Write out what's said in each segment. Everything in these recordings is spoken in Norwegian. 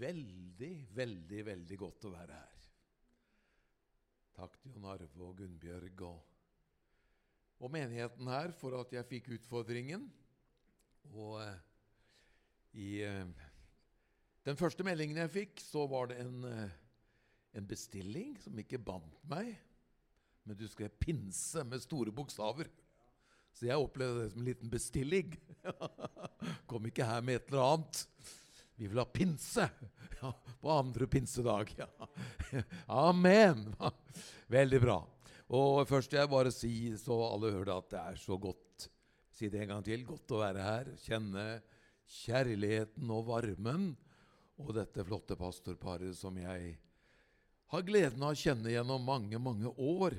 veldig, veldig, veldig godt å være her. Takk til Jon Arve og Gunnbjørg og, og, menigheten her for at jeg fikk utfordringen. Og eh, i eh, den første meldingen jeg fikk, så var det en, eh, en bestilling som ikke bandt meg, men du skrev 'pinse' med store bokstaver. Så jeg opplevde det som en liten bestilling. Kom ikke her med et eller annet. Vi vil ha pinse ja, på andre pinsedag. Ja. Amen! Veldig bra. Og først vil jeg bare si, så alle hører det, at det er så godt Si det en gang til. Godt å være her. Kjenne kjærligheten og varmen og dette flotte pastorparet som jeg har gleden av å kjenne gjennom mange, mange år.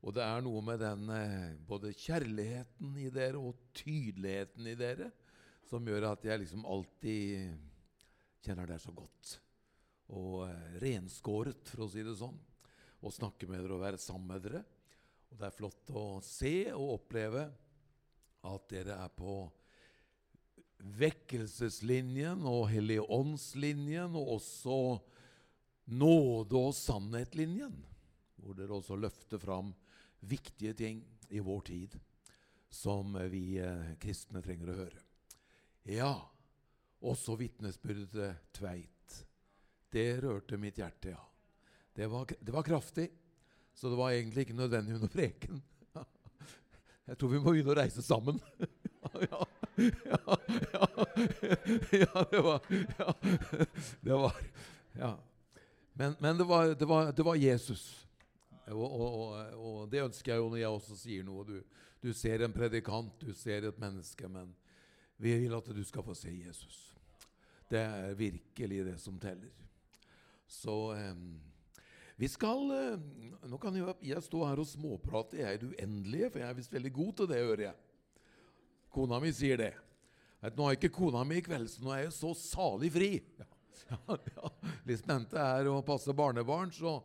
Og det er noe med den eh, både kjærligheten i dere og tydeligheten i dere som gjør at jeg liksom alltid kjenner dere så godt. Og eh, renskåret, for å si det sånn. Å snakke med dere og være sammen med dere. Og det er flott å se og oppleve at dere er på vekkelseslinjen og Helligåndslinjen, og også nåde- og sannhetlinjen, hvor dere også løfter fram viktige ting i vår tid som vi eh, kristne trenger å høre. Ja, også vitnesbyrdet Tveit. Det rørte mitt hjerte, ja. Det var, det var, kraftig, så det var egentlig ikke nødvendig under preken. Jeg tror vi må begynne å reise sammen. ja, ja, ja, ja, det var Ja. Det var, ja. Men, men det, var, det, var, det, var, Jesus. Og, og, og, det ønsker jeg jo når jeg også sier noe. Du, du ser en predikant, du ser et menneske, men vi vil at du skal få se Jesus. Det er virkelig det som teller. Så vi skal eh, Nå kan jeg, jeg stå her og småprate i det uendelige, for jeg er visst veldig god til det, hører jeg. Kona mi sier det. Nå har ikke kona mi i kveld, så nå er jeg så salig fri. Ja, ja, ja. Litt spente er å passe barnebarn, så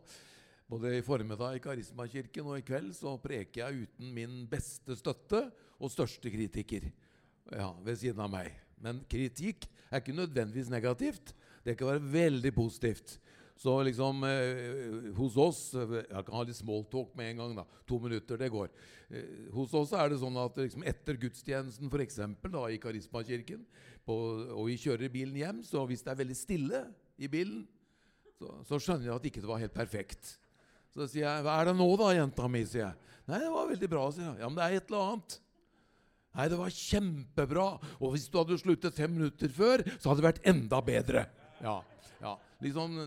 både i formiddag i Karismakirken og i kveld så preker jeg uten min beste støtte og største kritiker ja, ved siden av meg. Men kritikk er ikke nødvendigvis negativt. Det kan være veldig positivt. Så liksom eh, hos oss Jeg kan ha litt smalltalk med en gang. da, To minutter, det går. Eh, hos oss er det sånn at liksom etter gudstjenesten for eksempel, da, i Karismakirken, på, og vi kjører bilen hjem, så hvis det er veldig stille i bilen, så, så skjønner jeg at ikke det var helt perfekt. Så sier jeg 'Hva er det nå, da, jenta mi?' sier jeg. 'Nei, det var veldig bra', sier jeg. 'Ja, men det er et eller annet'. Nei, det var kjempebra. Og hvis du hadde sluttet fem minutter før, så hadde det vært enda bedre. Ja, ja, liksom,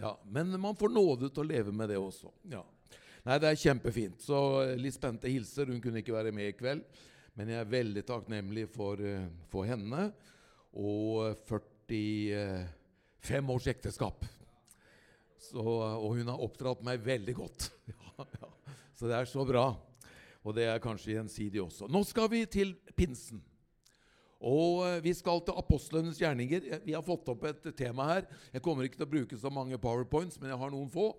ja. Men man får nåde til å leve med det også. Ja. Nei, det er kjempefint. Så eh, Litt spente hilser. Hun kunne ikke være med i kveld. Men jeg er veldig takknemlig for, eh, for henne og 45 års ekteskap. Så, og hun har oppdratt meg veldig godt. Ja, ja. Så det er så bra. Og det er kanskje gjensidig også. Nå skal vi til pinsen. Og eh, vi skal til apostlenes gjerninger. Vi har fått opp et tema her. Jeg kommer ikke til å bruke så mange powerpoints, men jeg har noen få.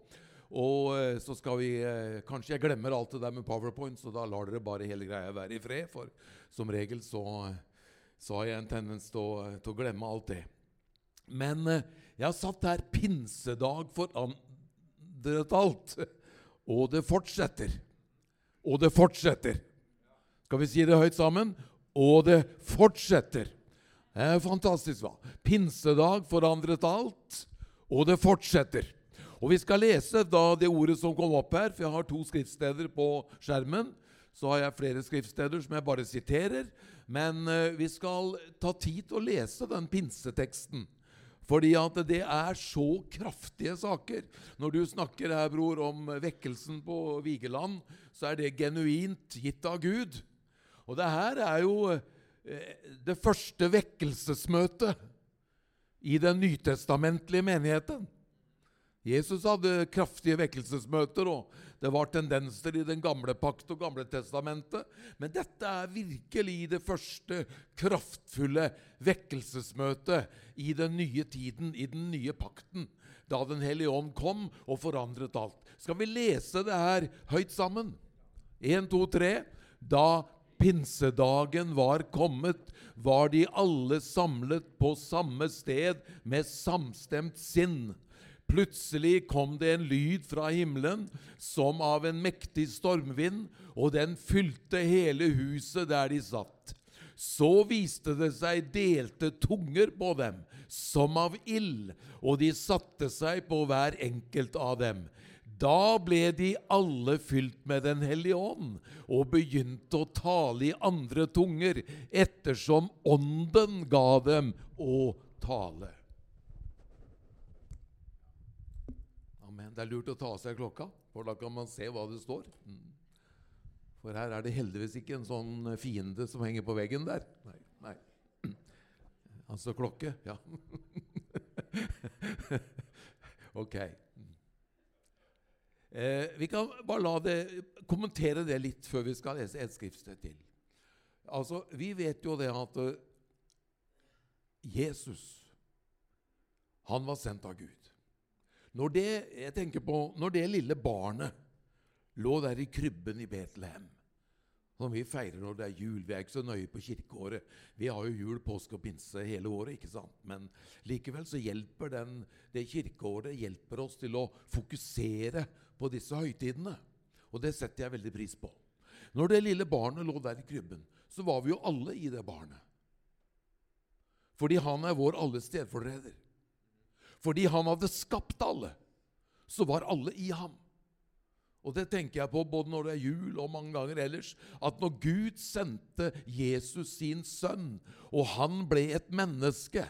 Og eh, så skal vi eh, Kanskje jeg glemmer alt det der med powerpoints, og da lar dere bare hele greia være i fred. For som regel så, så har jeg en tendens til å, til å glemme alt det. Men jeg har satt her 'pinsedag for forandret alt'. Og det fortsetter. Og det fortsetter. Skal vi si det høyt sammen? Og det fortsetter. Det er fantastisk, hva? Pinsedag forandret alt, og det fortsetter. Og Vi skal lese da det ordet som kom opp her, for jeg har to skriftsteder på skjermen. Så har jeg flere skriftsteder som jeg bare siterer. Men uh, vi skal ta tid til å lese den pinseteksten. Fordi at det er så kraftige saker. Når du snakker her, bror, om vekkelsen på Vigeland, så er det genuint gitt av Gud. Og det her er jo eh, det første vekkelsesmøtet i den nytestamentlige menigheten. Jesus hadde kraftige vekkelsesmøter, og det var tendenser i den gamle pakt og gamle testamentet. Men dette er virkelig det første kraftfulle vekkelsesmøtet i den nye tiden, i den nye pakten, da Den hellige ånd kom og forandret alt. Skal vi lese det her høyt sammen? Én, to, tre. Da pinsedagen var kommet, var de alle samlet på samme sted med samstemt sinn. Plutselig kom det en lyd fra himmelen som av en mektig stormvind, og den fylte hele huset der de satt. Så viste det seg delte tunger på dem, som av ild, og de satte seg på hver enkelt av dem. Da ble de alle fylt med Den hellige ånd og begynte å tale i andre tunger, ettersom Ånden ga dem å tale. Amen. Det er lurt å ta av seg klokka, for da kan man se hva det står. For her er det heldigvis ikke en sånn fiende som henger på veggen der. Nei. nei. Altså klokke. Ja. ok. Eh, vi kan bare la det, kommentere det litt før vi skal lese et skriftsted til. Altså, Vi vet jo det at uh, Jesus han var sendt av Gud. Når det, jeg tenker på, når det lille barnet lå der i krybben i Betlehem som vi feirer når det er jul. Vi er ikke så nøye på kirkeåret. Vi har jo jul, påske og pinse hele året. ikke sant? Men likevel så hjelper den, det kirkeåret hjelper oss til å fokusere på disse høytidene. Og det setter jeg veldig pris på. Når det lille barnet lå der i krybben, så var vi jo alle i det barnet. Fordi han er vår alles stedfortreder. Fordi han hadde skapt alle, så var alle i ham. Og det tenker jeg på både når det er jul og mange ganger ellers. At når Gud sendte Jesus sin sønn, og han ble et menneske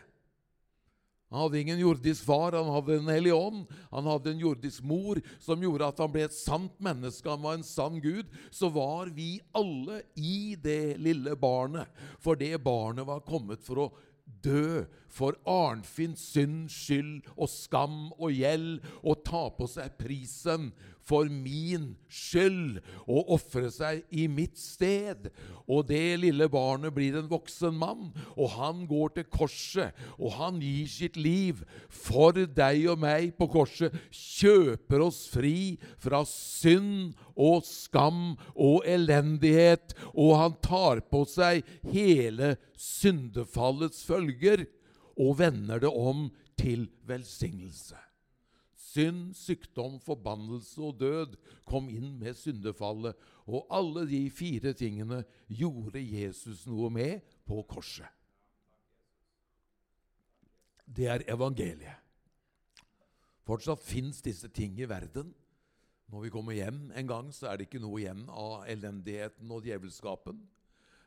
Han hadde ingen jordisk far, han hadde en hellig ånd. Han hadde en jordisk mor som gjorde at han ble et sant menneske. Han var en sann Gud. Så var vi alle i det lille barnet, for det barnet var kommet for å dø for Arnfinns synd, skyld og skam og gjeld og ta på seg prisen for min skyld og ofre seg i mitt sted. Og det lille barnet blir en voksen mann, og han går til korset, og han gir sitt liv for deg og meg på korset, kjøper oss fri fra synd og skam og elendighet, og han tar på seg hele syndefallets følger og vender det om til velsignelse. Synd, sykdom, forbannelse og død kom inn med syndefallet, og alle de fire tingene gjorde Jesus noe med på korset. Det er evangeliet. Fortsatt fins disse ting i verden. Når vi kommer hjem en gang, så er det ikke noe igjen av elendigheten og djevelskapen.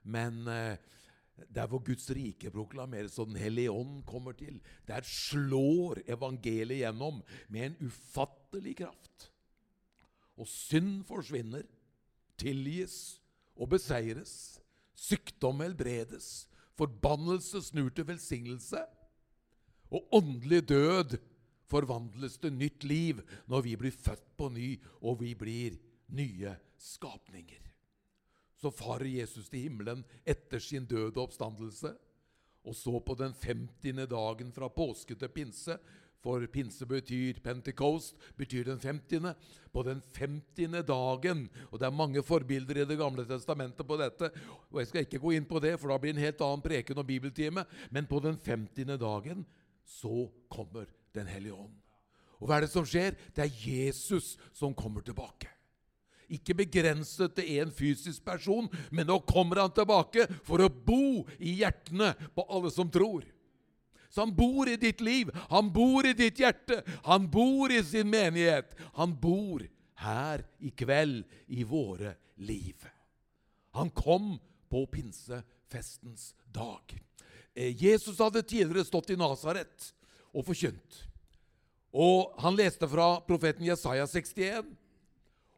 Men eh, der hvor Guds rike proklameres og Den hellige ånd kommer til, der slår evangeliet gjennom med en ufattelig kraft. Og synd forsvinner, tilgis og beseires. Sykdom helbredes. Forbannelse snur til velsignelse. Og åndelig død forvandles til nytt liv når vi blir født på ny, og vi blir nye skapninger så farer Jesus til himmelen etter sin døde oppstandelse. Og så på den 50. dagen fra påske til pinse, for pinse betyr Pentecost, betyr den 50. På den 50. dagen Og det er mange forbilder i Det gamle testamentet på dette. og Jeg skal ikke gå inn på det, for da blir det en helt annen preken og bibeltime. Men på den 50. dagen så kommer Den hellige ånd. Og hva er det som skjer? Det er Jesus som kommer tilbake. Ikke begrenset til én fysisk person, men nå kommer han tilbake for å bo i hjertene på alle som tror. Så han bor i ditt liv, han bor i ditt hjerte, han bor i sin menighet. Han bor her i kveld i våre liv. Han kom på pinsefestens dag. Eh, Jesus hadde tidligere stått i Nasaret og forkynt. Og han leste fra profeten Jesaja 61.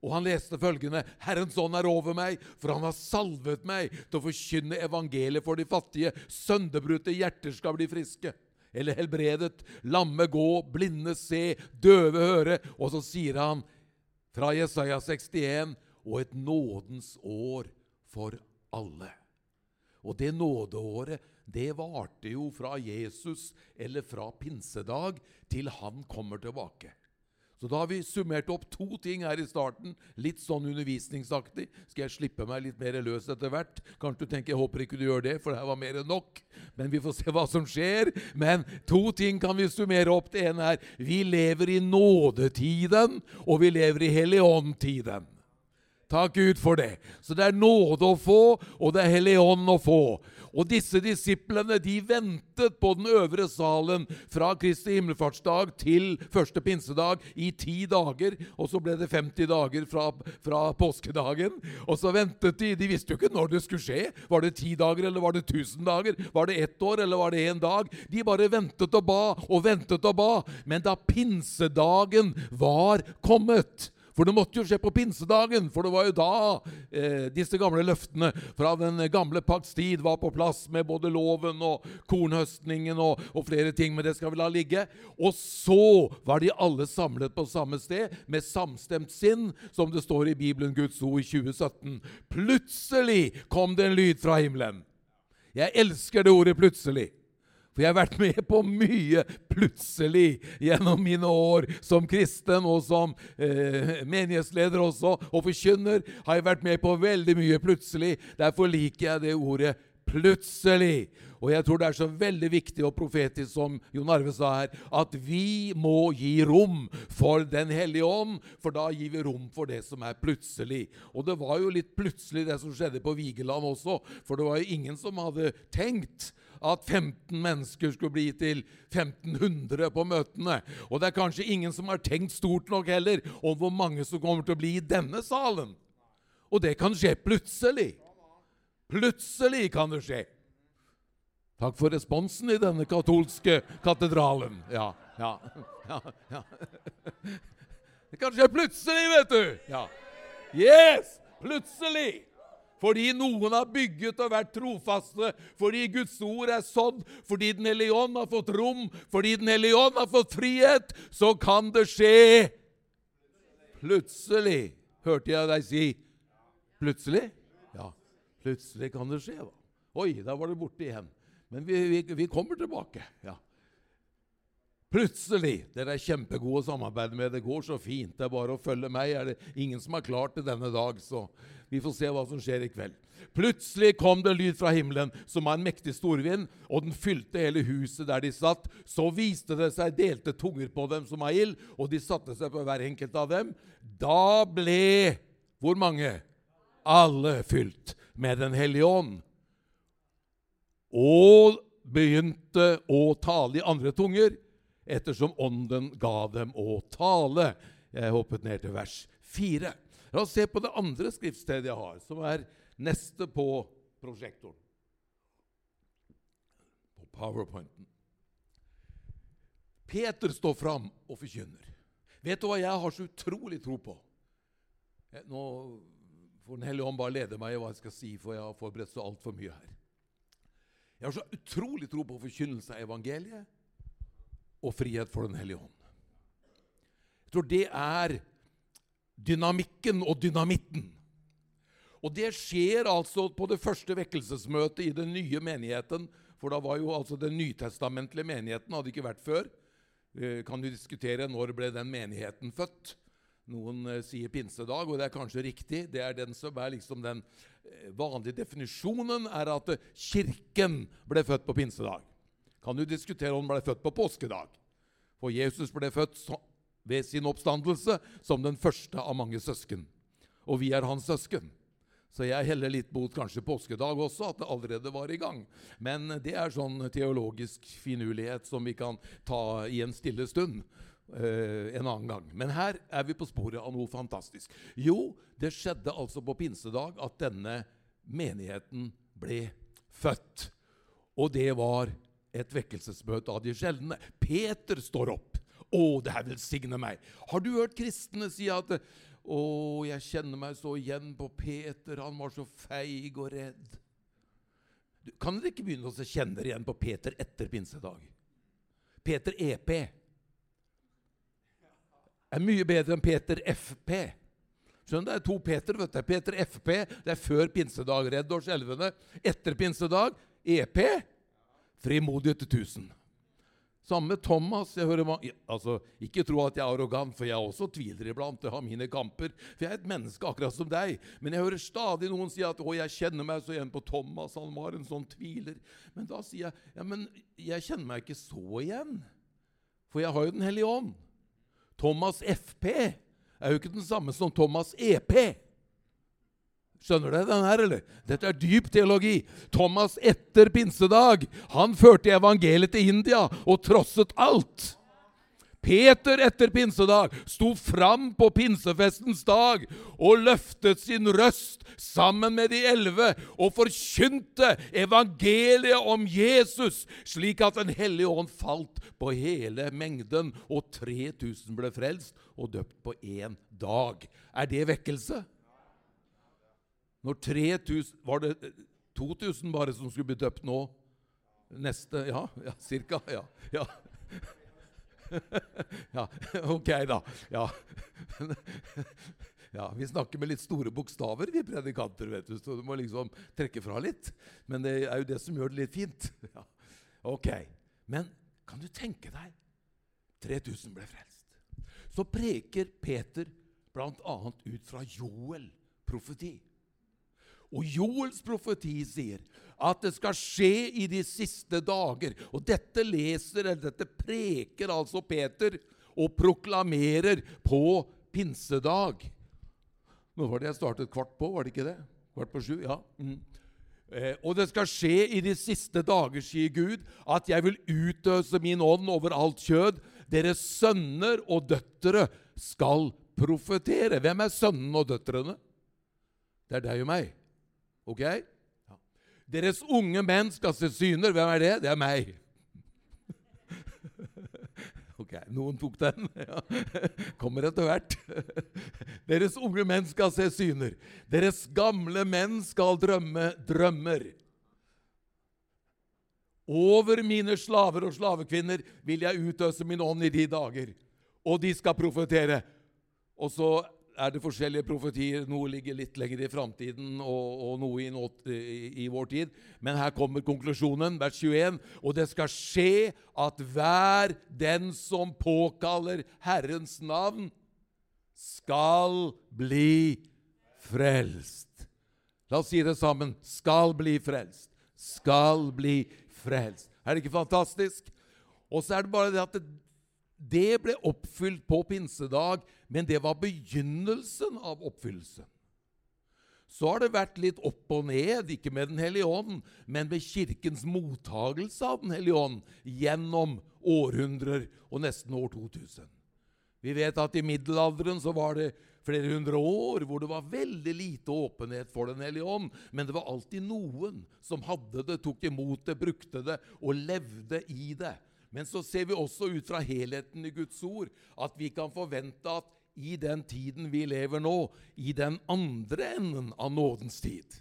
Og han leste følgende.: Herrens ånd er over meg, for han har salvet meg til å forkynne evangeliet for de fattige. Sønderbrutte hjerter skal bli friske. Eller helbredet. Lamme gå, blinde se, døve høre. Og så sier han fra Jesaja 61 og et nådens år for alle. Og det nådeåret, det varte jo fra Jesus eller fra pinsedag til han kommer tilbake. Så da har vi summert opp to ting her i starten. Litt sånn undervisningsaktig. Skal jeg slippe meg litt mer løs etter hvert? Kanskje du tenker jeg håper ikke du gjør det, for det her var mer enn nok. Men vi får se hva som skjer. Men to ting kan vi summere opp. Det ene er vi lever i nådetiden, og vi lever i Helligånd-tiden. Takk Gud for det. Så det er nåde å få, og det er Hellig å få. Og disse disiplene de ventet på den øvre salen fra Kristi himmelfartsdag til første pinsedag i ti dager. Og så ble det 50 dager fra, fra påskedagen. Og så ventet de. De visste jo ikke når det skulle skje. Var det ti dager, eller var det 1000 dager? Var det ett år, eller var det én dag? De bare ventet og ba og ventet og ba. Men da pinsedagen var kommet for det måtte jo skje på pinsedagen, for det var jo da eh, disse gamle løftene fra den gamle pakts tid var på plass, med både loven og kornhøstningen og, og, flere ting, men det skal vi la ligge. Og så var de alle samlet på samme sted, med samstemt sinn, som det står i Bibelen Guds ord i 2017. Plutselig kom det en lyd fra himmelen. Jeg elsker det ordet 'plutselig'. For jeg har vært med på mye plutselig gjennom mine år som kristen og som eh, menighetsleder også, og forkynner har jeg vært med på veldig mye plutselig. Derfor liker jeg det ordet plutselig. Og jeg tror det er så veldig viktig og profetisk, som Jon Arve sa her, at vi må gi rom for Den hellige ånd, for da gir vi rom for det som er plutselig. Og det var jo litt plutselig, det som skjedde på Vigeland også, for det var jo ingen som hadde tenkt at 15 mennesker skulle bli til 1500 på møtene. Og det er kanskje ingen som har tenkt stort nok heller om hvor mange som kommer til å bli i denne salen. Og det kan skje plutselig. Plutselig kan det skje. Takk for responsen i denne katolske katedralen. Ja, ja, ja. ja. Det kan skje plutselig, vet du. Ja. Yes! Plutselig. Fordi noen har bygget og vært trofaste, fordi Guds ord er sådd, fordi Den hellige ånd har fått rom, fordi Den hellige ånd har fått frihet, så kan det skje plutselig. Hørte jeg deg si plutselig? Ja, plutselig kan det skje. da. Oi, da var det borte igjen. Men vi, vi, vi kommer tilbake. ja. Plutselig Dere er kjempegode å samarbeide med. Det går så fint. Det er bare å følge meg. Er det ingen som har klart det denne dag, så vi får se hva som skjer i kveld. Plutselig kom det lyd fra himmelen som var en mektig storvind, og den fylte hele huset der de satt. Så viste det seg delte tunger på dem som av ild, og de satte seg på hver enkelt av dem. Da ble hvor mange? Alle fylt med Den hellige ånd. Og begynte å tale i andre tunger ettersom Ånden ga dem å tale. Jeg hoppet ned til vers 4. La oss se på det andre skriftstedet jeg har, som er neste på prosjektoren. På powerpointen. Peter står fram og forkynner. Vet du hva jeg har så utrolig tro på? Nå får Den hellige ånd bare lede meg i hva jeg skal si, for jeg har forberedt så altfor mye her. Jeg har så utrolig tro på forkynnelse av evangeliet og frihet for Den hellige ånd. Jeg tror det er dynamikken og dynamitten. Og det skjer altså på det første vekkelsesmøtet i den nye menigheten. For da var jo altså den nytestamentlige menigheten hadde ikke vært før. Eh, kan du diskutere når ble den menigheten født? Noen eh, sier pinsedag, og det er kanskje riktig. Det er den som er liksom den eh, vanlige definisjonen, er at Kirken ble født på pinsedag kan du diskutere om han ble født på påskedag. For Jesus ble født ved sin oppstandelse som den første av mange søsken. Og vi er hans søsken. Så jeg heller litt mot kanskje påskedag også, at det allerede var i gang. Men det er sånn teologisk finurlighet som vi kan ta i en stille stund eh, en annen gang. Men her er vi på sporet av noe fantastisk. Jo, det skjedde altså på pinsedag at denne menigheten ble født. Og det var et vekkelsesmøte av de sjeldne. Peter står opp. Å, det her velsigne meg. Har du hørt kristne si at å, jeg kjenner meg så igjen på Peter, han var så feig og redd. Kan dere ikke begynne å kjenne dere igjen på Peter etter pinsedag? Peter EP er mye bedre enn Peter FP. Skjønner du? Det er to Peter. vet du. Peter FP det er før pinsedag, redd og skjelvende. Etter pinsedag EP frimodighet til tusen. Samme Thomas. Jeg hører, altså, ikke tro at jeg er arrogant, for jeg også tviler iblant. Jeg har mine kamper. For jeg er et menneske akkurat som deg. Men jeg hører stadig noen si at 'Å, jeg kjenner meg så igjen på Thomas. Han var en sånn tviler.' Men da sier jeg, 'Ja, men jeg kjenner meg ikke så igjen.' For jeg har jo Den hellige ånd. Thomas FP er jo ikke den samme som Thomas EP. Skjønner du den her, eller? Dette er dyp teologi. Thomas etter pinsedag, han førte evangeliet til India og trosset alt. Peter etter pinsedag sto fram på pinsefestens dag og løftet sin røst sammen med de elleve og forkynte evangeliet om Jesus, slik at Den hellige ånd falt på hele mengden, og 3000 ble frelst og døpt på én dag. Er det vekkelse? Når 3000 Var det eh, 2000 bare som skulle bli døpt nå? Neste Ja, ja cirka. Ja. ja. ja, ok, da. Ja. ja. Vi snakker med litt store bokstaver, vi predikanter, vet du, så du må liksom trekke fra litt. Men det er jo det som gjør det litt fint. Ja. Ok. Men kan du tenke deg 3000 ble frelst. Så preker Peter bl.a. ut fra Joel profeti. Og Joels profeti sier at det skal skje i de siste dager. Og dette leser, eller dette preker altså Peter og proklamerer på pinsedag. Nå var det jeg startet kvart på, var det ikke det? Kvart på sju? Ja. Mm. Eh, og det skal skje i de siste dager, sier Gud, at jeg vil utøse min ånd over alt kjød. Deres sønner og døtre skal profetere. Hvem er sønnene og døtrene? Det er deg og meg. Ok? Ja. Deres unge menn skal se syner. Hvem er det? Det er meg. Ok, noen tok den. Ja. Kommer etter hvert. Deres unge menn skal se syner. Deres gamle menn skal drømme drømmer. Over mine slaver og slavekvinner vil jeg utøse min ånd i de dager, og de skal profetere. Og så er det forskjellige profetier. Noe ligger litt lenger i framtiden, og, og, noe i, nåt, i, i, vår tid. Men her kommer konklusjonen, vers 21. Og det skal skje at hver den som påkaller Herrens navn, skal bli frelst. La oss si det sammen. Skal bli frelst. Skal bli frelst. Er det ikke fantastisk? Og så er det bare det at det, det ble oppfylt på pinsedag, men det var begynnelsen av oppfyllelsen. Så har det vært litt opp og ned, ikke med Den hellige ånd, men med Kirkens mottagelse av Den hellige ånd gjennom århundrer og nesten år 2000. Vi vet at i middelalderen så var det flere hundre år hvor det var veldig lite åpenhet for Den hellige ånd, men det var alltid noen som hadde det, tok imot det, brukte det og levde i det. Men så ser vi også ut fra helheten i Guds ord at vi kan forvente at i den tiden vi lever nå, i den andre enden av nådens tid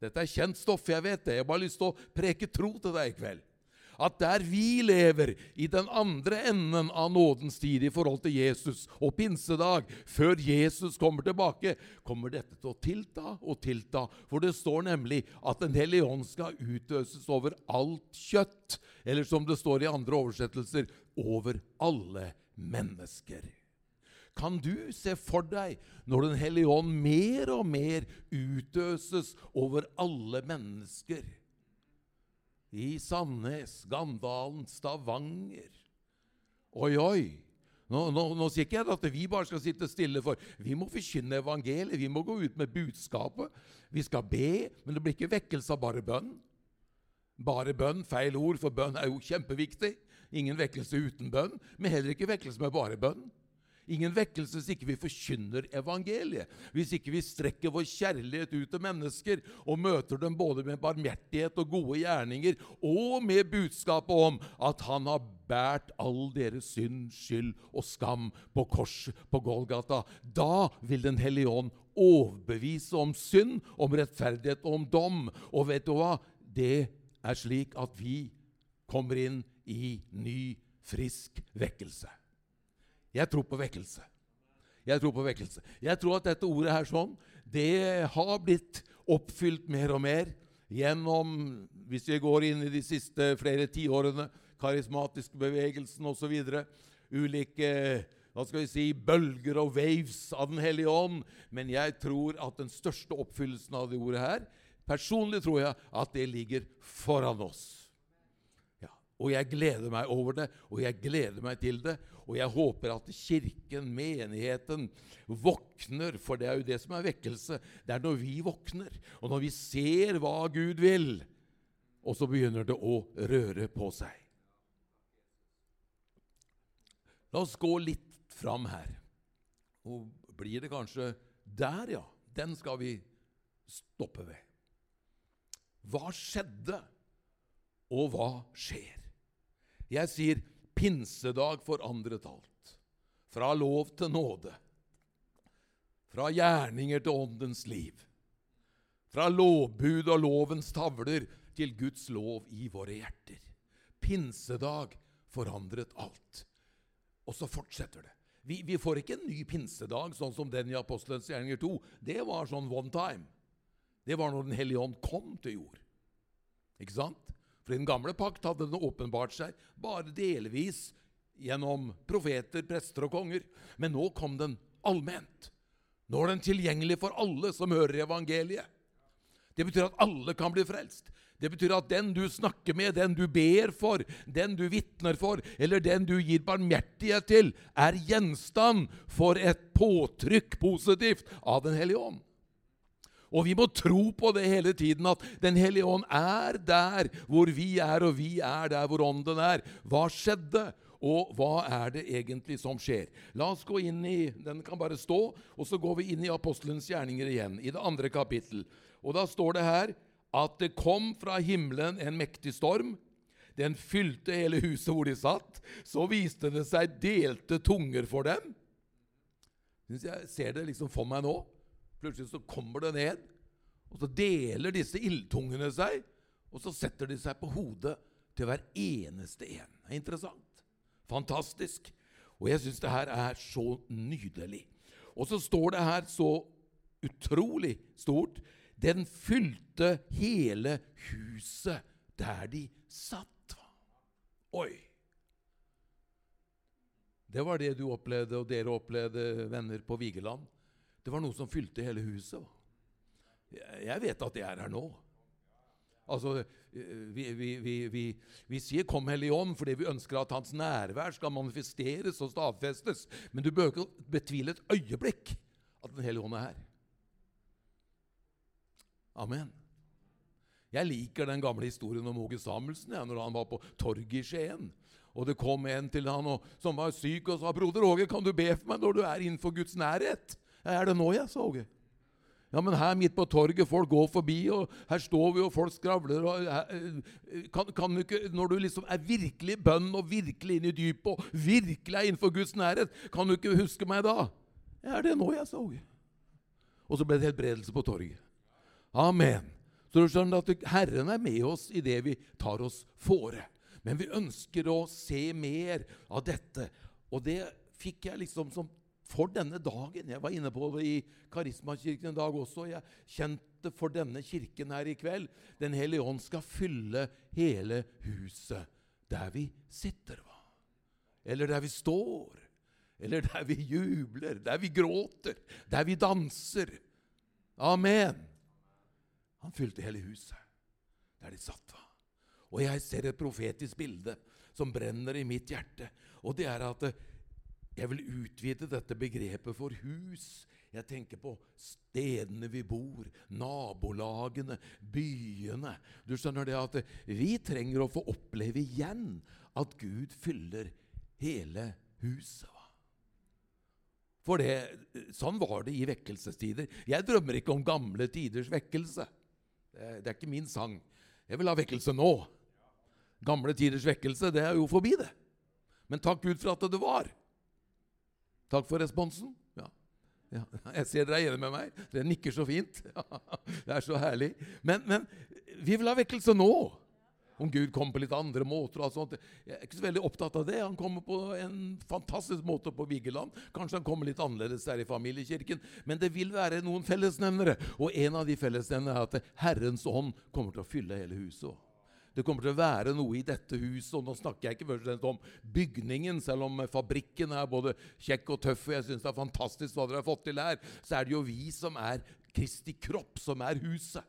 Dette er kjent stoff, jeg vet det. Jeg har bare lyst til å preke tro til deg i kveld. At der vi lever, i den andre enden av nådens tid i forhold til Jesus og pinsedag, før Jesus kommer tilbake, kommer dette til å tilta og tilta. For det står nemlig at Den hellige ånd skal utøses over alt kjøtt. Eller som det står i andre oversettelser over alle mennesker. Kan du se for deg når Den hellige ånd mer og mer utøses over alle mennesker? I Sandnes, Gandalen, Stavanger. Oi, oi! Nå, nå, nå sier ikke jeg at vi bare skal sitte stille, for vi må forkynne evangeliet. Vi må gå ut med budskapet. Vi skal be, men det blir ikke vekkelse av bare bønn. Bare bønn, feil ord, for bønn er jo kjempeviktig. Ingen vekkelse uten bønn, men heller ikke vekkelse med bare bønn. Ingen vekkelse hvis ikke vi forkynner evangeliet. Hvis ikke vi strekker vår kjærlighet ut til mennesker og møter dem både med barmhjertighet og gode gjerninger, og med budskapet om at han har båret all deres synd, skyld og skam på korset på Golgata. Da vil Den hellige ånd overbevise om synd, om rettferdighet og om dom. Og vet du hva? Det er slik at vi kommer inn i ny, frisk vekkelse. Jeg tror på vekkelse. Jeg tror på vekkelse. Jeg tror at dette ordet her sånn, det har blitt oppfylt mer og mer gjennom, hvis vi går inn i de siste flere tiårene, karismatiske bevegelsen osv. Ulike hva skal vi si, bølger og waves av Den hellige ånd. Men jeg tror at den største oppfyllelsen av det ordet her Personlig tror jeg at det ligger foran oss. Og jeg gleder meg over det, og jeg gleder meg til det. Og jeg håper at kirken, menigheten, våkner, for det er jo det som er vekkelse. Det er når vi våkner, og når vi ser hva Gud vil, og så begynner det å røre på seg. La oss gå litt fram her. Og blir det kanskje der, ja. Den skal vi stoppe ved. Hva skjedde, og hva skjer? Jeg sier pinsedag forandret alt. Fra lov til nåde. Fra gjerninger til åndens liv. Fra lovbud og lovens tavler til Guds lov i våre hjerter. Pinsedag forandret alt. Og så fortsetter det. Vi, vi, får ikke en ny pinsedag sånn som den i Apostelens gjerninger 2. Det var sånn one time. Det var når Den hellige ånd kom til jord. Ikke sant? For i den gamle pakt hadde den åpenbart seg bare delvis gjennom profeter, prester og konger. Men nå kom den allment. Nå er den tilgjengelig for alle som hører evangeliet. Det betyr at alle kan bli frelst. Det betyr at den du snakker med, den du ber for, den du vitner for, eller den du gir barmhjertighet til, er gjenstand for et påtrykk positivt av Den hellige ånd. Og vi må tro på det hele tiden, at Den hellige ånd er der hvor vi er, og vi er der hvor ånden er. Hva skjedde? Og hva er det egentlig som skjer? La oss gå inn i Den kan bare stå, og så går vi inn i apostelens gjerninger igjen, i det andre kapittel. Og da står det her at det kom fra himmelen en mektig storm. Den fylte hele huset hvor de satt. Så viste det seg delte tunger for dem. Jeg ser det liksom for meg nå. Plutselig så kommer det ned, og så deler disse ildtungene seg. Og så setter de seg på hodet til hver eneste en. Det er interessant. Fantastisk. Og jeg syns det her er så nydelig. Og så står det her så utrolig stort den fylte hele huset der de satt. Oi! Det var det du opplevde, og dere opplevde, venner på Vigeland. Det var noe som fylte hele huset. Jeg vet at det er her nå. Altså, vi, vi, vi, vi, sier 'Kom, Hellige Ånd' fordi vi ønsker at Hans nærvær skal manifesteres og stadfestes. Men du bør ikke betvile et øyeblikk at Den hellige ånd er her. Amen. Jeg liker den gamle historien om Åge Samuelsen ja, når han var på torget i Skien. Og det kom en til han og, som var syk og sa 'Broder Åge, kan du be for meg når du er innenfor Guds nærhet?' 'Er det nå, jeg', Åge. Ja, men her midt på torget, folk går forbi, og her står vi, og folk skravler og eh, kan, kan du ikke, Når du liksom er virkelig i bønn og virkelig inn i dypet og virkelig er innenfor Guds nærhet, kan du ikke huske meg da? Ja, er det nå, jeg, Åge. Og så ble det helbredelse på torget. Amen. Så du skjønner at Herren er med oss i det vi tar oss fore. Men vi ønsker å se mer av dette. Og det fikk jeg liksom som for denne dagen. Jeg var inne på det i Karismakirken en dag også. Jeg kjente for denne kirken her i kveld. Den hellige ånd skal fylle hele huset der vi sitter. Va? Eller der vi står. Eller der vi jubler, der vi gråter, der vi danser. Amen. Han fylte hele huset der de satt. Og jeg ser et profetisk bilde som brenner i mitt hjerte. Og det er at eh, jeg vil utvide dette begrepet for hus. Jeg tenker på stedene vi bor, nabolagene, byene. Du skjønner det at vi trenger å få oppleve igjen at Gud fyller hele huset. For det, sånn var det i vekkelsestider. Jeg drømmer ikke om gamle tiders vekkelse. Det er ikke min sang. Jeg vil ha vekkelse nå. Gamle tiders vekkelse, det er jo forbi, det. Men takk Gud for at det var. Takk for responsen. Ja. Ja, jeg ser dere er enige med meg. Dere nikker så fint. Det er så herlig. Men, men vi vil ha vekkelse nå. Om Gud kommer på litt andre måter. og alt sånt. Jeg er ikke så veldig opptatt av det. Han kommer på en fantastisk måte på Vigeland. Kanskje han kommer litt annerledes der i familiekirken. Men det vil være noen fellesnevnere. Og en av de fellesnevnerne er at Herrens ånd kommer til å fylle hele huset. Det kommer til å være noe i dette huset, og nå snakker jeg ikke først og fremst om bygningen, selv om fabrikken er både kjekk og tøff, og jeg syns det er fantastisk hva dere har fått til her, så er det jo vi som er Kristi kropp, som er huset.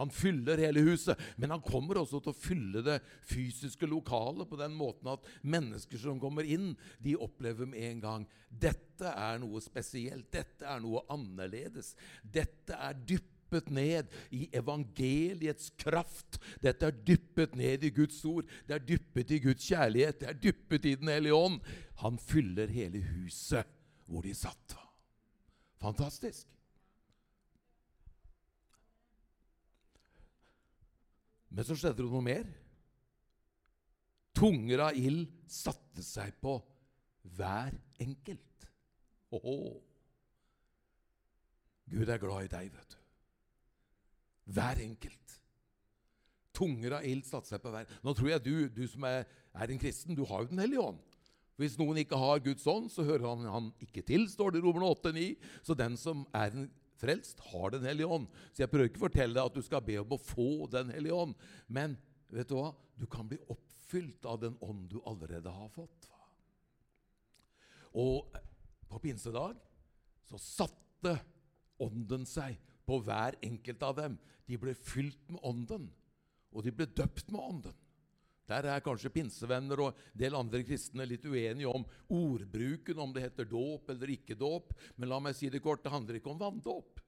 Han fyller hele huset, men han kommer også til å fylle det fysiske lokalet på den måten at mennesker som kommer inn, de opplever med en gang dette er noe spesielt, dette er noe annerledes. Dette er dypt dyppet ned i evangeliets kraft. Dette er dyppet ned i Guds ord. Det er dyppet i Guds kjærlighet. Det er dyppet i Den hellige ånd. Han fyller hele huset hvor de satt. Fantastisk. Men så skjedde det noe mer. Tunger av ild satte seg på hver enkelt. Åhå. Gud er glad i deg, vet du. Hver enkelt. Tunger av ild satte seg på hver. Nå tror jeg du, du som er, er, en kristen, du har jo Den hellige ånd. Hvis noen ikke har Guds ånd, så hører han han ikke til, står det i Romerne 8-9. Så den som er en frelst, har Den hellige ånd. Så jeg prøver ikke å fortelle deg at du skal be om å få Den hellige ånd. Men vet du hva? Du kan bli oppfylt av den ånd du allerede har fått. Og på pinsedag så satte ånden seg på hver enkelt av dem. De ble fylt med Ånden, og de ble døpt med Ånden. Der er kanskje pinsevenner og en del andre kristne litt uenige om ordbruken, om det heter dåp eller ikke dåp. Men la meg si det kort, det handler ikke om vanndåp.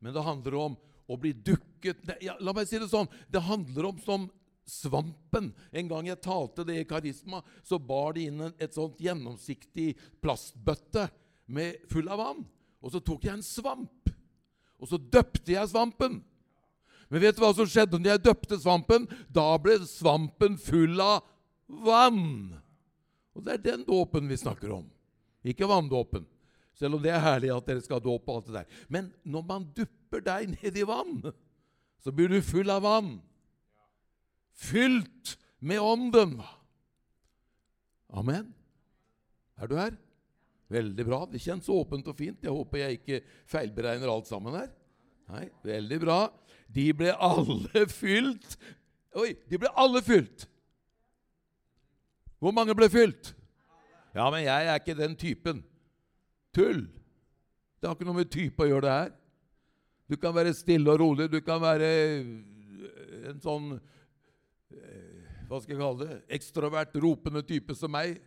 Men det handler om å bli dukket ja, La meg si det sånn. Det handler om som svampen. En gang jeg talte det i Karisma, så bar de inn et sånt gjennomsiktig plastbøtte med, full av vann. Og så tok jeg en svamp, og så døpte jeg svampen. Men vet du hva som skjedde når jeg døpte svampen? Da ble svampen full av vann. Og det er den dåpen vi snakker om, ikke vanndåpen. Selv om det er herlig at dere skal dåpe alt det der. Men når man dupper deg ned i vann, så blir du full av vann. Fylt med Ånden. Amen. Er du her? Veldig bra. Det kjennes åpent og fint. Jeg håper jeg ikke feilberegner alt sammen her. Nei, veldig bra. De ble alle fylt. Oi, de ble alle fylt. Hvor mange ble fylt? Ja, men jeg er ikke den typen. Tull. Det har ikke noe med type å gjøre, det her. Du kan være stille og rolig. Du kan være eh, en sånn eh, Hva skal jeg kalle det? Ekstrovert, ropende type som meg.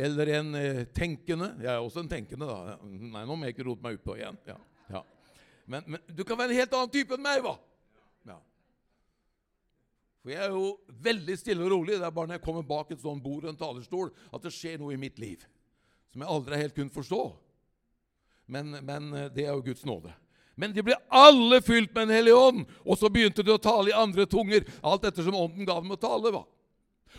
Eller en eh, tenkende. Jeg er også en tenkende, da. Nei, nå må jeg ikke rote meg utpå igjen. Ja. Men, men, du kan være en helt annen type enn meg, hva? Ja. For jeg er jo veldig stille og rolig. Det er bare når jeg kommer bak et sånt bord og en talerstol, at det skjer noe i mitt liv som jeg aldri helt kunne forstå. Men, men eh, det er jo Guds nåde. Men de ble alle fylt med Den hellige ånd, og så begynte de å tale i andre tunger, alt ettersom ånden ga dem å tale. hva?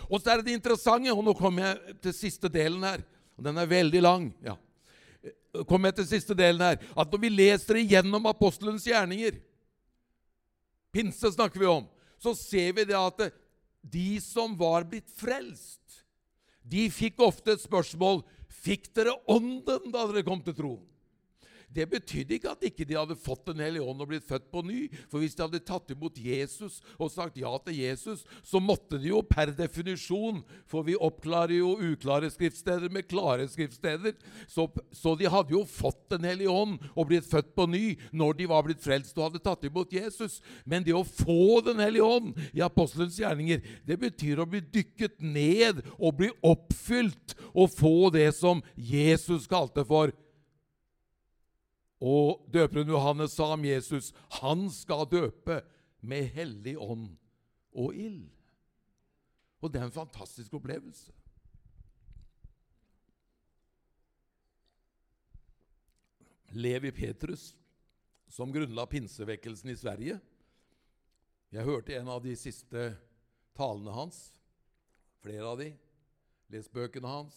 Og så er det det interessante, og nå kommer jeg til siste delen her. og Den er veldig lang. ja kommer jeg til siste delen her, at når vi leser igjennom apostelens gjerninger Pinse snakker vi om. Så ser vi det at de som var blitt frelst, de fikk ofte et spørsmål Fikk dere ånden da dere kom til troen? Det betydde ikke at ikke de hadde fått Den hellige ånd og blitt født på ny. For hvis de hadde tatt imot Jesus og sagt ja til Jesus, så måtte de jo per definisjon For vi oppklarer jo uklare skriftsteder med klare skriftsteder. Så, så de hadde jo fått Den hellige ånd og blitt født på ny når de var blitt frelst og hadde tatt imot Jesus. Men det å få Den hellige ånd i apostelens gjerninger, det betyr å bli dykket ned og bli oppfylt og få det som Jesus kalte for og døperen Johannes sa om Jesus han skal døpe med hellig ånd og ild. Og det er en fantastisk opplevelse. Levi Petrus, som grunnla pinsevekkelsen i Sverige Jeg hørte en av de siste talene hans. Flere av de. Les bøkene hans.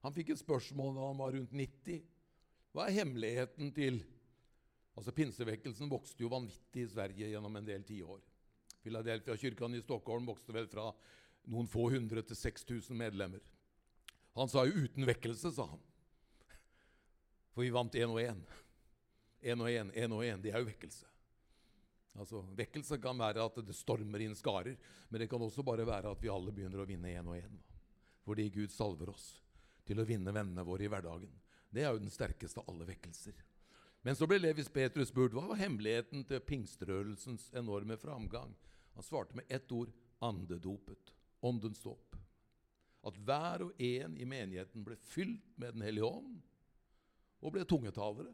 Han fikk et spørsmål da han var rundt 90. Hva er hemmeligheten til Altså Pinsevekkelsen vokste jo vanvittig i Sverige gjennom en del tiår. Filadelfia-kirken i Stockholm vokste vel fra noen få hundre til 6000 medlemmer. Han sa jo 'uten vekkelse', sa han. For vi vant én og én. Én og én, én og én. Det er jo vekkelse. Altså, Vekkelse kan være at det stormer inn skarer, men det kan også bare være at vi alle begynner å vinne én og én. Fordi Gud salver oss til å vinne vennene våre i hverdagen. Det er jo den sterkeste av alle vekkelser. Men så ble Levis Petrus spurt hva var hemmeligheten til pingstrørelsens enorme framgang. Han svarte med ett ord andedopet. Åndens dåp. At hver og en i menigheten ble fylt med Den hellige ånd og ble tungetalere.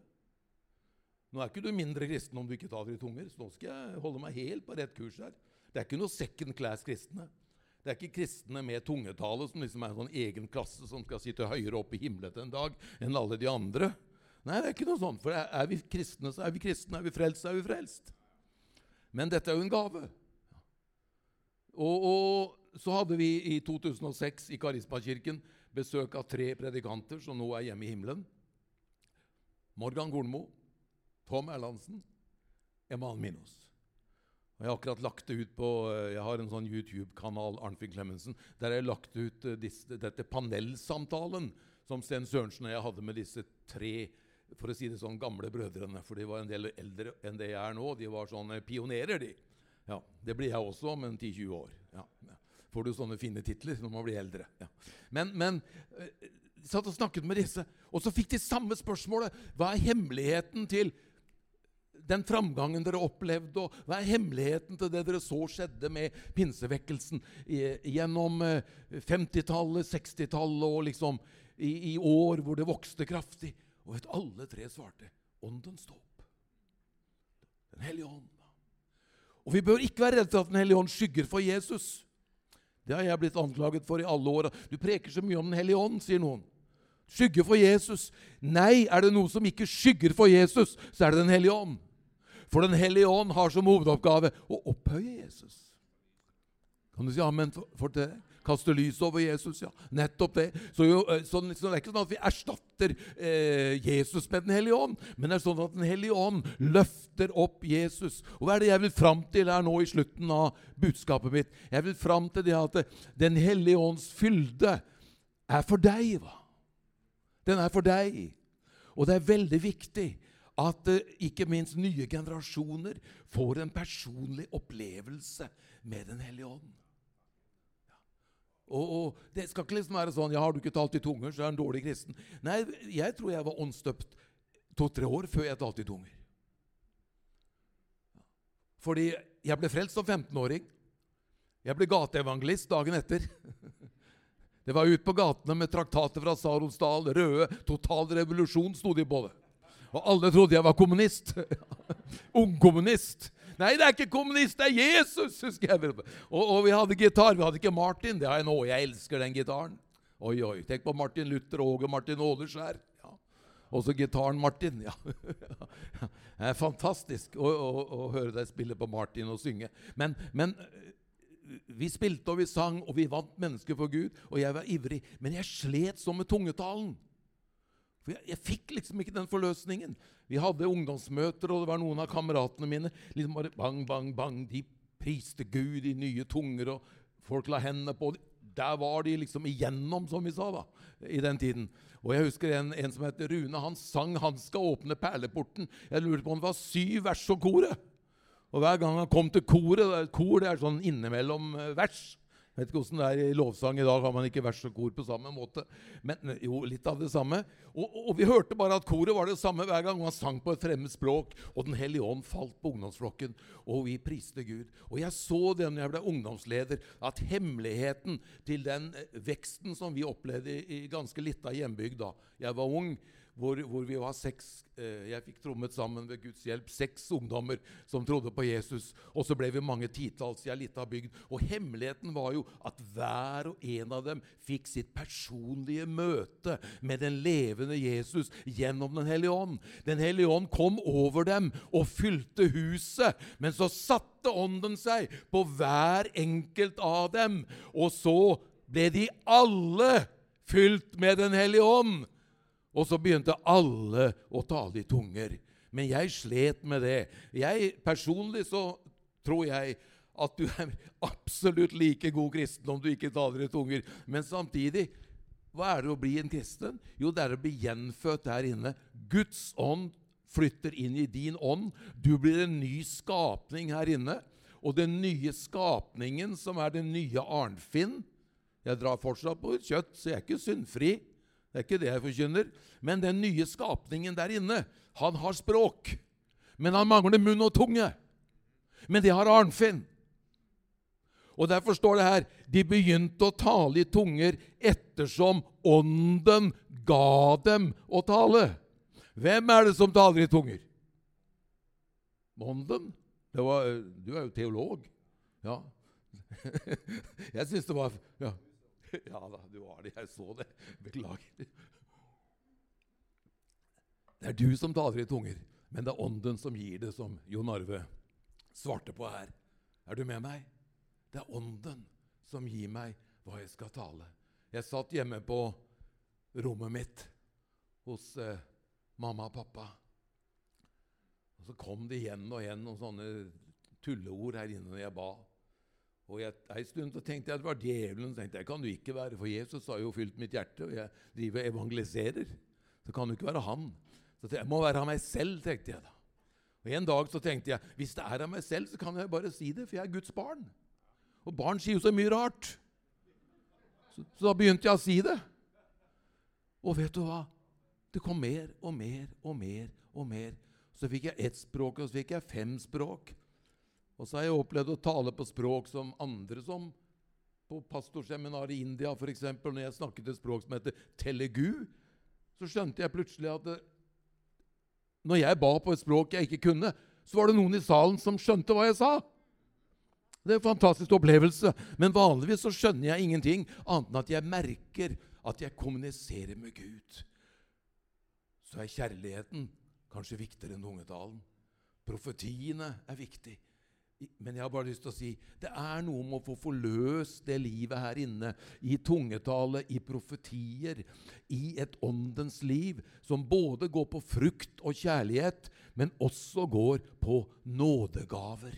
Nå er ikke du mindre kristen om du ikke taler i tunger, så nå skal jeg holde meg helt på rett kurs her. Det er ikke noe second class kristne. Det er ikke kristne med tungetale som liksom er en sånn egen klasse som skal sitte høyere oppe i himmelen en dag enn alle de andre. Nei, det er ikke noe sånt. For er vi kristne, så er vi kristne. Er vi frelst, så er vi frelst. Men dette er jo en gave. Og, og så hadde vi i 2006 i Karismakirken besøk av tre predikanter som nå er hjemme i himmelen. Morgan Gornmo, Tom Erlandsen, Eman Minos. Og jeg har akkurat lagt det ut på eh, Jeg har en sånn YouTube-kanal Arnfinn Clemensen, der jeg har lagt ut eh, disse, dette panelsamtalen som Sten Sørensen og jeg hadde med disse tre for å si det sånn, gamle brødrene. For de var en del eldre enn det jeg er nå. De var sånne pionerer, de. Ja, Det blir jeg også om en 10-20 år. Ja, ja. Får du sånne fine titler når man blir eldre. Ja. Men, men eh, satt og snakket med disse, og så fikk de samme spørsmålet. Hva er hemmeligheten til den framgangen dere opplevde, og hva er hemmeligheten til det dere så skjedde med pinsevekkelsen gjennom 50-tallet, eh, 60-tallet og liksom i, i, år hvor det vokste kraftig? Og vet alle tre svarte åndens dåp. Den hellige ånd. Og vi bør ikke være redde for at Den hellige ånd skygger for Jesus. Det har jeg blitt anklaget for i alle år. Du preker så mye om Den hellige ånd, sier noen. Skygge for Jesus. Nei, er det noe som ikke skygger for Jesus, så er det Den hellige ånd. For Den hellige ånd har som hovedoppgave å opphøye Jesus. Kan du si amen for det? Kaste lys over Jesus, ja. Nettopp det. Så, jo, eh, så, så, det er ikke sånn at vi erstatter eh, Jesus med Den hellige ånd, men det er sånn at Den hellige ånd løfter opp Jesus. Og hva er det jeg vil fram til her nå i slutten av budskapet mitt? Jeg vil fram til det at Den hellige ånds fylde er for deg. hva? Den er for deg. Og det er veldig viktig at uh, ikke minst nye generasjoner får en personlig opplevelse med Den hellige ånd. Og, og, Det skal ikke liksom være sånn ja, 'Har du ikke talt i tunger, så er du en dårlig kristen'. Nei, jeg tror jeg var åndsdøpt to-tre år før jeg talte i tunger. Fordi jeg ble frelst som 15-åring. Jeg ble gateevangelist dagen etter. Det var ut på gatene med traktater fra Saronsdal, røde 'Total revolusjon', sto de på det. Og alle trodde jeg var kommunist. Ungkommunist. Nei, det er ikke kommunist, det er Jesus! husker. Og, og, vi hadde gitar. Vi hadde ikke Martin. Det har jeg nå. Jeg elsker den gitaren. Oi, oi. Tenk på Martin Luther og Åge Martin Åleskjær. Ja. Og så gitaren Martin. Ja. Det er fantastisk å, å, å, høre deg spille på Martin og synge. Men, men vi spilte og vi sang, og vi vant mennesker for Gud. Og jeg var ivrig. Men jeg slet sånn med tungetalen. For jeg, jeg, fikk liksom ikke den forløsningen. Vi hadde ungdomsmøter, og det var noen av kameratene mine liksom bare bang, bang, bang. De priste Gud i nye tunger, og folk la hendene på dem. Der var de liksom igjennom, som vi sa da, i den tiden. Og jeg husker en, en som heter Rune. Han sang 'Han skal åpne perleporten'. Jeg lurte på om det var syv vers og koret. Og hver gang han kom til koret Kor det er sånn innimellom eh, vers. Vet ikke hvordan det er i lovsang i dag. Har man ikke vers og kor på samme måte? Men jo, litt av det samme. Og, og, vi hørte bare at koret var det samme hver gang. Man sang på et fremmed språk, og Den hellige ånd falt på ungdomsflokken, og vi priste Gud. Og jeg så det når jeg ble ungdomsleder, at hemmeligheten til den veksten som vi opplevde i ganske lita hjembygd da jeg var ung, hvor, hvor, vi var seks eh, Jeg fikk trommet sammen ved Guds hjelp seks ungdommer som trodde på Jesus. Og så ble vi mange titalls i ei lita bygd. Og hemmeligheten var jo at hver og en av dem fikk sitt personlige møte med den levende Jesus gjennom Den hellige ånd. Den hellige ånd kom over dem og fylte huset. Men så satte ånden seg på hver enkelt av dem. Og så ble de alle fylt med Den hellige ånd. Og så begynte alle å tale i tunger. Men jeg slet med det. Jeg, Personlig så tror jeg at du er absolutt like god kristen om du ikke taler i tunger. Men samtidig, hva er det å bli en kristen? Jo, det er å bli gjenfødt der inne. Guds ånd flytter inn i din ånd. Du blir en ny skapning her inne. Og den nye skapningen, som er den nye Arnfinn Jeg drar fortsatt på kjøtt, så jeg er ikke syndfri. Det er ikke det jeg forkynner. Men den nye skapningen der inne, han har språk. Men han mangler munn og tunge. Men det har Arnfinn. Og Derfor står det her de begynte å tale i tunger ettersom Ånden ga dem å tale. Hvem er det som taler i tunger? Ånden? Var, du er jo teolog. Ja. Jeg syns det var ja. ja da, du var det. Jeg så det. Beklager. Det er du som taler i tunger, men det er Ånden som gir det, som Jon Arve svarte på her. Er du med meg? Det er Ånden som gir meg hva jeg skal tale. Jeg satt hjemme på rommet mitt hos eh, mamma og pappa. Og Så kom det igjen og igjen noen sånne tulleord her inne når jeg ba. Og jeg, En stund så tenkte jeg at det var djevelen. Så tenkte jeg, kan du ikke være, For Jesus har jo fylt mitt hjerte, og jeg driver og evangeliserer. Så kan det ikke være han. Så jeg må være av meg selv, tenkte jeg da. Og En dag så tenkte jeg hvis det er av meg selv, så kan jeg bare si det, for jeg er Guds barn. Og barn sier jo så mye rart. Så, så da begynte jeg å si det. Og vet du hva? Det kom mer og mer og mer og mer. Så fikk jeg ett språk, og så fikk jeg fem språk. Og så har jeg opplevd å tale på språk som andre som på pastorseminaret i India f.eks. Når jeg snakket et språk som heter telegu, så skjønte jeg plutselig at det, når jeg ba på et språk jeg ikke kunne, så var det noen i salen som skjønte hva jeg sa. Det er en fantastisk opplevelse. Men vanligvis så skjønner jeg ingenting annet enn at jeg merker at jeg kommuniserer med Gud. Så er kjærligheten kanskje viktigere enn tungetalen. Profetiene er viktig. Men jeg har bare lyst til å si det er noe med å få forløst det livet her inne, i tungetale, i profetier, i et åndens liv, som både går på frukt og kjærlighet, men også går på nådegaver.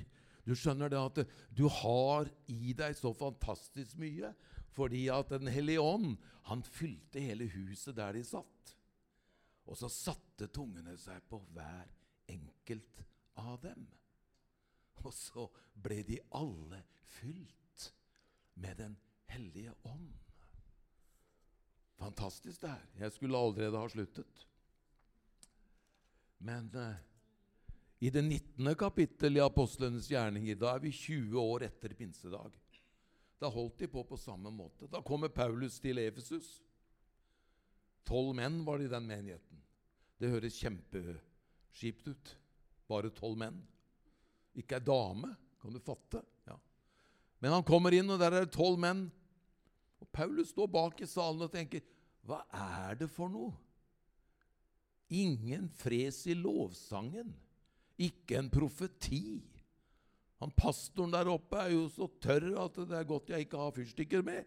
Du skjønner det at du har i deg så fantastisk mye fordi at Den hellige ånd han fylte hele huset der de satt. Og så satte tungene seg på hver enkelt av dem. Og så ble de alle fylt med Den hellige ånd. Fantastisk det her. Jeg skulle allerede ha sluttet. Men eh, i det 19. kapittel i apostlenes gjerninger, da er vi 20 år etter pinsedag. Da holdt de på på samme måte. Da kommer Paulus til Efesus. Tolv menn var det i den menigheten. Det høres kjempeskipt ut. Bare tolv menn. Ikke ei dame. Kan du fatte? Ja. Men han kommer inn, og der er det tolv menn. Og Paulus står bak i salen og tenker Hva er det for noe? Ingen fres i lovsangen ikke en profeti. Han Pastoren der oppe er jo så tørr at det er godt jeg ikke har fyrstikker med.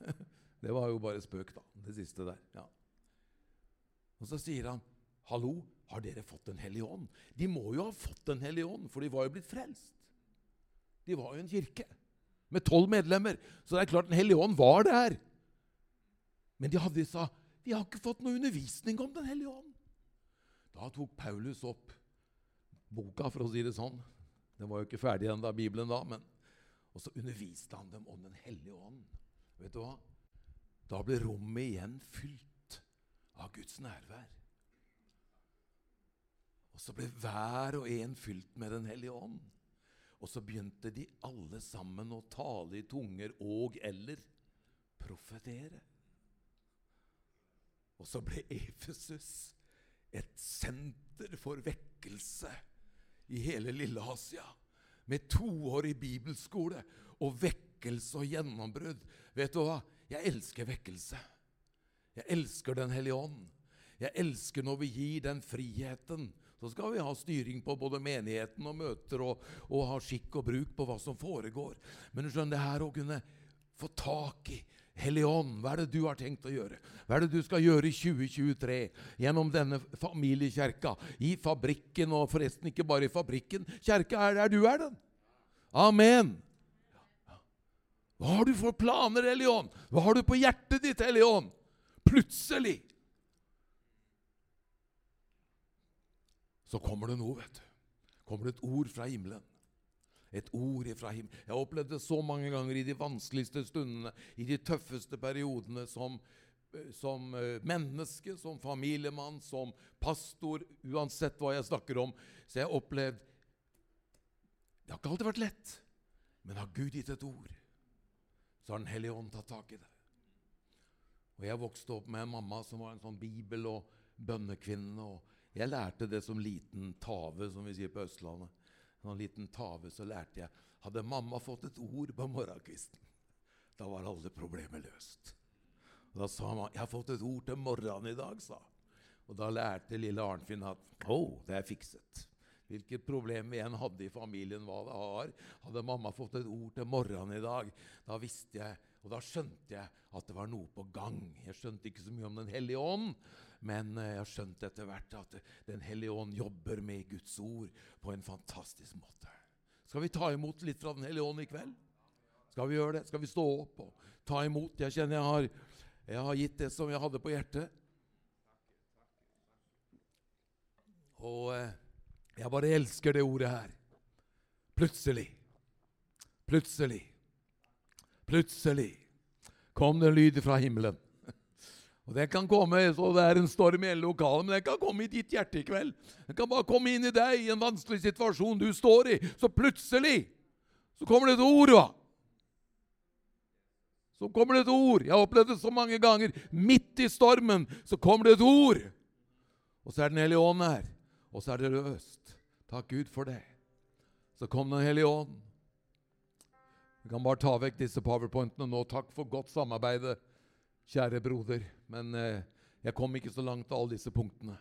Det var jo bare spøk, da, det siste der. ja. Og så sier han, 'Hallo, har dere fått Den hellige ånd?' De må jo ha fått Den hellige ånd, for de var jo blitt frelst. De var jo en kirke med tolv medlemmer, så det er klart Den hellige ånd var der. Men de hadde sa, 'Vi har ikke fått noe undervisning om Den hellige ånd'. Da tok Paulus opp boka, for å si det sånn. Den var jo ikke ferdig ennå, Bibelen da. men Og så underviste han dem om Den hellige ånd. Vet du hva? Da ble rommet igjen fylt av Guds nærvær. Og så ble hver og en fylt med Den hellige ånd. Og så begynte de alle sammen å tale i tunger og eller profetere. Og så ble Efesus et senter for vekkelse i hele Lille-Asia. Med toårig bibelskole og vekkelse og gjennombrudd. Vet du hva? Jeg elsker vekkelse. Jeg elsker Den hellige ånd. Jeg elsker når vi gir den friheten. Så skal vi ha styring på både menigheten og møter og, og ha skikk og bruk på hva som foregår. Men du skjønner, det her å kunne få tak i Hellige Ånd, hva er det du har tenkt å gjøre? Hva er det du skal gjøre i 2023 gjennom denne familiekjerka? I fabrikken, og forresten ikke bare i fabrikken. Kjerka er der du er, den. Amen. Hva har du for planer, Hellige Ånd? Hva har du på hjertet ditt, Hellige Ånd? Plutselig så kommer det noe, vet du. Kommer det et ord fra himmelen. Et ord fra himmelen. Jeg har opplevd det så mange ganger i de vanskeligste stundene, i de tøffeste periodene, som, som eh, menneske, som familiemann, som pastor, uansett hva jeg snakker om. Så jeg har opplevd Det har ikke alltid vært lett, men har Gud gitt et ord, så har Den hellige ånd tatt tak i det. Og Jeg vokste opp med en mamma som var en sånn bibel- og bønnekvinne. og Jeg lærte det som liten tave, som vi sier på Østlandet. Som liten tave så lærte jeg Hadde mamma fått et ord på morgenkvisten, da var alle problemer løst. Og Da sa mamma 'Jeg har fått et ord til morgenen i dag', sa Og da lærte lille Arnfinn at 'Å, det er fikset'. Hvilket problem enn hadde i familien, hva det har. Hadde mamma fått et ord til morgenen i dag, da visste jeg, og da skjønte jeg at det var noe på gang. Jeg skjønte ikke så mye om Den hellige ånd, men jeg har skjønt etter hvert at Den hellige ånd jobber med Guds ord på en fantastisk måte. Skal vi ta imot litt fra Den hellige ånd i kveld? Skal vi gjøre det? Skal vi stå opp og ta imot? Jeg kjenner jeg har, jeg har gitt det som jeg hadde på hjertet. Og eh, jeg bare elsker det ordet her. Plutselig, plutselig, plutselig kom det en lyd fra himmelen. Og Det kan komme, så det er en storm i hele lokalet, men den kan komme i ditt hjerte i kveld. Den kan bare komme inn i deg i en vanskelig situasjon du står i. Så plutselig så kommer det et ord. va? Så kommer det et ord. Jeg har opplevd det så mange ganger. Midt i stormen så kommer det et ord. Og så er Den hellige ånd her. Og så er det løst. Takk Gud for det. Så kom Den hellige ånd. Vi kan bare ta vekk disse powerpointene nå. Takk for godt samarbeid, kjære broder. Men eh, jeg kom ikke så langt til alle disse punktene.